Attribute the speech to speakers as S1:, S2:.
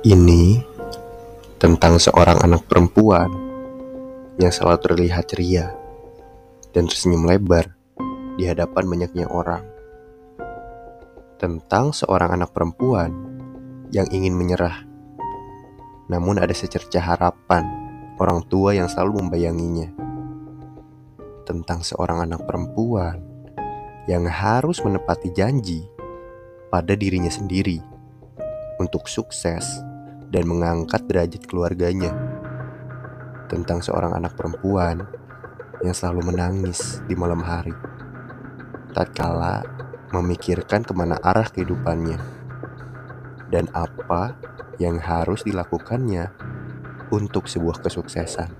S1: Ini tentang seorang anak perempuan yang selalu terlihat ceria dan tersenyum lebar di hadapan banyaknya orang. Tentang seorang anak perempuan yang ingin menyerah, namun ada secerca harapan orang tua yang selalu membayanginya. Tentang seorang anak perempuan yang harus menepati janji pada dirinya sendiri untuk sukses dan mengangkat derajat keluarganya. Tentang seorang anak perempuan yang selalu menangis di malam hari, tatkala memikirkan ke mana arah kehidupannya dan apa yang harus dilakukannya untuk sebuah kesuksesan.